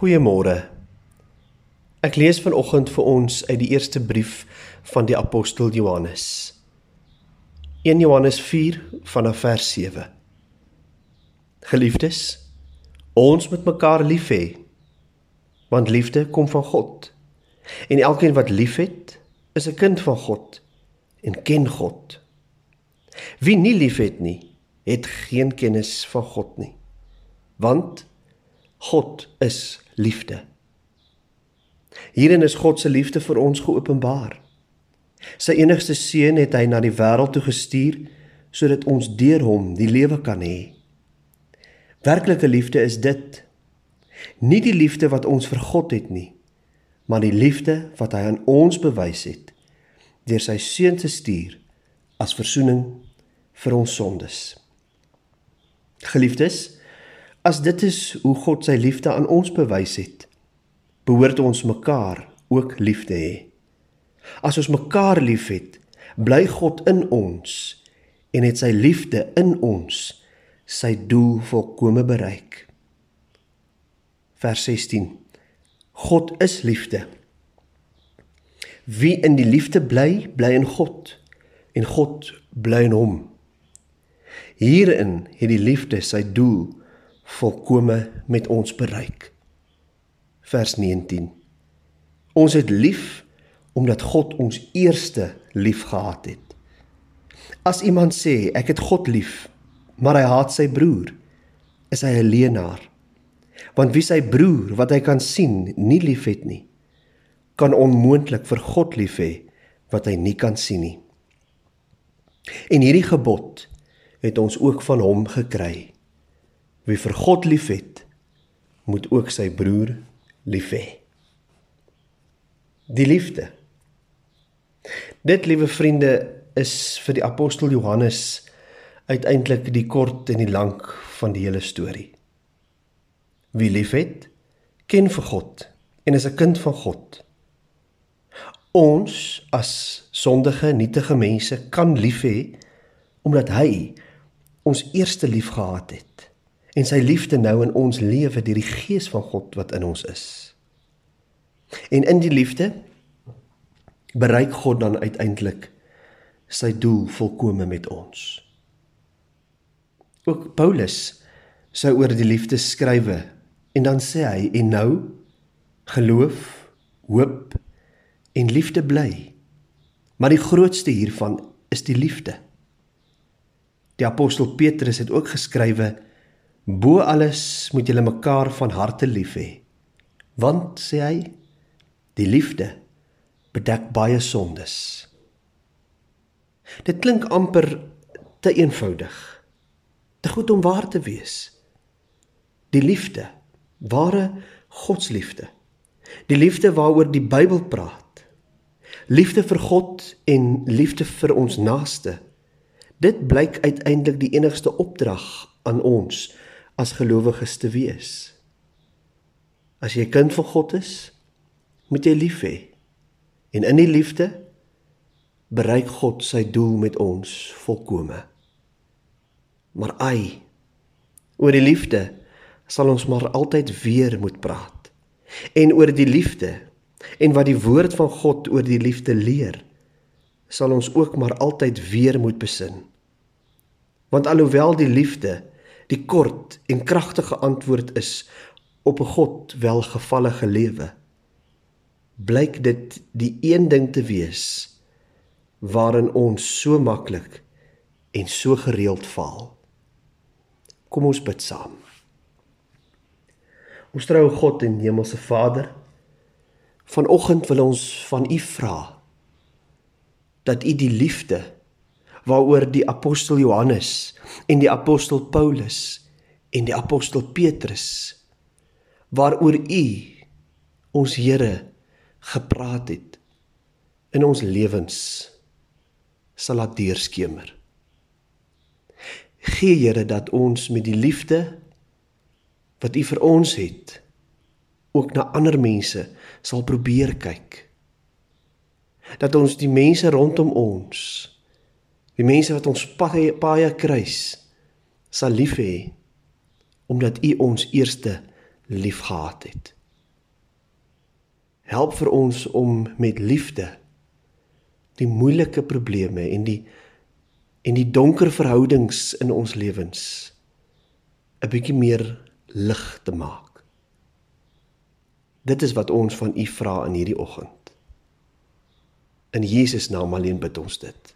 Goeiemôre. Ek lees vanoggend vir ons uit die eerste brief van die apostel Johannes. 1 Johannes 4 vanaf vers 7. Geliefdes, ons moet mekaar lief hê, want liefde kom van God. En elkeen wat liefhet, is 'n kind van God en ken God. Wie nie liefhet nie, het geen kennis van God nie. Want God is liefde. Hierin is God se liefde vir ons geopenbaar. Sy enigste seun het hy na die wêreld toe gestuur sodat ons deur hom die lewe kan hê. Werklike liefde is dit. Nie die liefde wat ons vir God het nie, maar die liefde wat hy aan ons bewys het deur sy seun te stuur as verzoening vir ons sondes. Geliefdes, As dit is hoe God sy liefde aan ons bewys het, behoort ons mekaar ook lief te hê. As ons mekaar liefhet, bly God in ons en het sy liefde in ons sy doel volkome bereik. Vers 16. God is liefde. Wie in die liefde bly, bly in God en God bly in hom. Hierin het die liefde sy doel volkome met ons bereik. Vers 19. Ons het lief omdat God ons eerste lief gehad het. As iemand sê ek het God lief, maar hy haat sy broer, is hy 'n leienaar. Want wie sy broer wat hy kan sien nie liefhet nie, kan onmoontlik vir God lief hê wat hy nie kan sien nie. En hierdie gebod het ons ook van hom gekry. Wie vir God liefhet, moet ook sy broer lief hê. Die liefde. Dit, liewe vriende, is vir die apostel Johannes uiteindelik die kort en die lank van die hele storie. Wie liefhet, ken vir God en is 'n kind van God. Ons as sondige, nietige mense kan lief hê omdat hy ons eerste lief gehad het en sy liefde nou in ons lewe deur die gees van God wat in ons is. En in die liefde bereik God dan uiteindelik sy doel volkome met ons. Ook Paulus sou oor die liefde skrywe en dan sê hy en nou geloof, hoop en liefde bly. Maar die grootste hiervan is die liefde. Die apostel Petrus het ook geskrywe Bo alles moet julle mekaar van harte lief hê. Want sê hy, die liefde bedek baie sondes. Dit klink amper te eenvoudig. Te goed om waar te wees. Die liefde, ware Godsliefde. Die liefde waaroor die Bybel praat. Liefde vir God en liefde vir ons naaste. Dit blyk uiteindelik die enigste opdrag aan ons as gelowiges te wees. As jy kind van God is, moet jy lief hê. En in die liefde bereik God sy doel met ons volkome. Maar ai, oor die liefde sal ons maar altyd weer moet praat. En oor die liefde en wat die woord van God oor die liefde leer, sal ons ook maar altyd weer moet besin. Want alhoewel die liefde die kort en kragtige antwoord is op 'n God welgevallige lewe blyk dit die een ding te wees waarin ons so maklik en so gereeld faal kom ons bid saam. Ons troue God en hemelse Vader vanoggend wil ons van u vra dat u die liefde waaroor die apostel Johannes en die apostel Paulus en die apostel Petrus waaroor u ons Here gepraat het in ons lewens sal laat deurskemer. Gee Here dat ons met die liefde wat u vir ons het ook na ander mense sal probeer kyk. Dat ons die mense rondom ons Die mense wat ons paie paie kruis sal lief hê omdat U ons eerste liefgehad het. Help vir ons om met liefde die moeilike probleme en die en die donker verhoudings in ons lewens 'n bietjie meer lig te maak. Dit is wat ons van U vra in hierdie oggend. In Jesus naam alleen bid ons dit.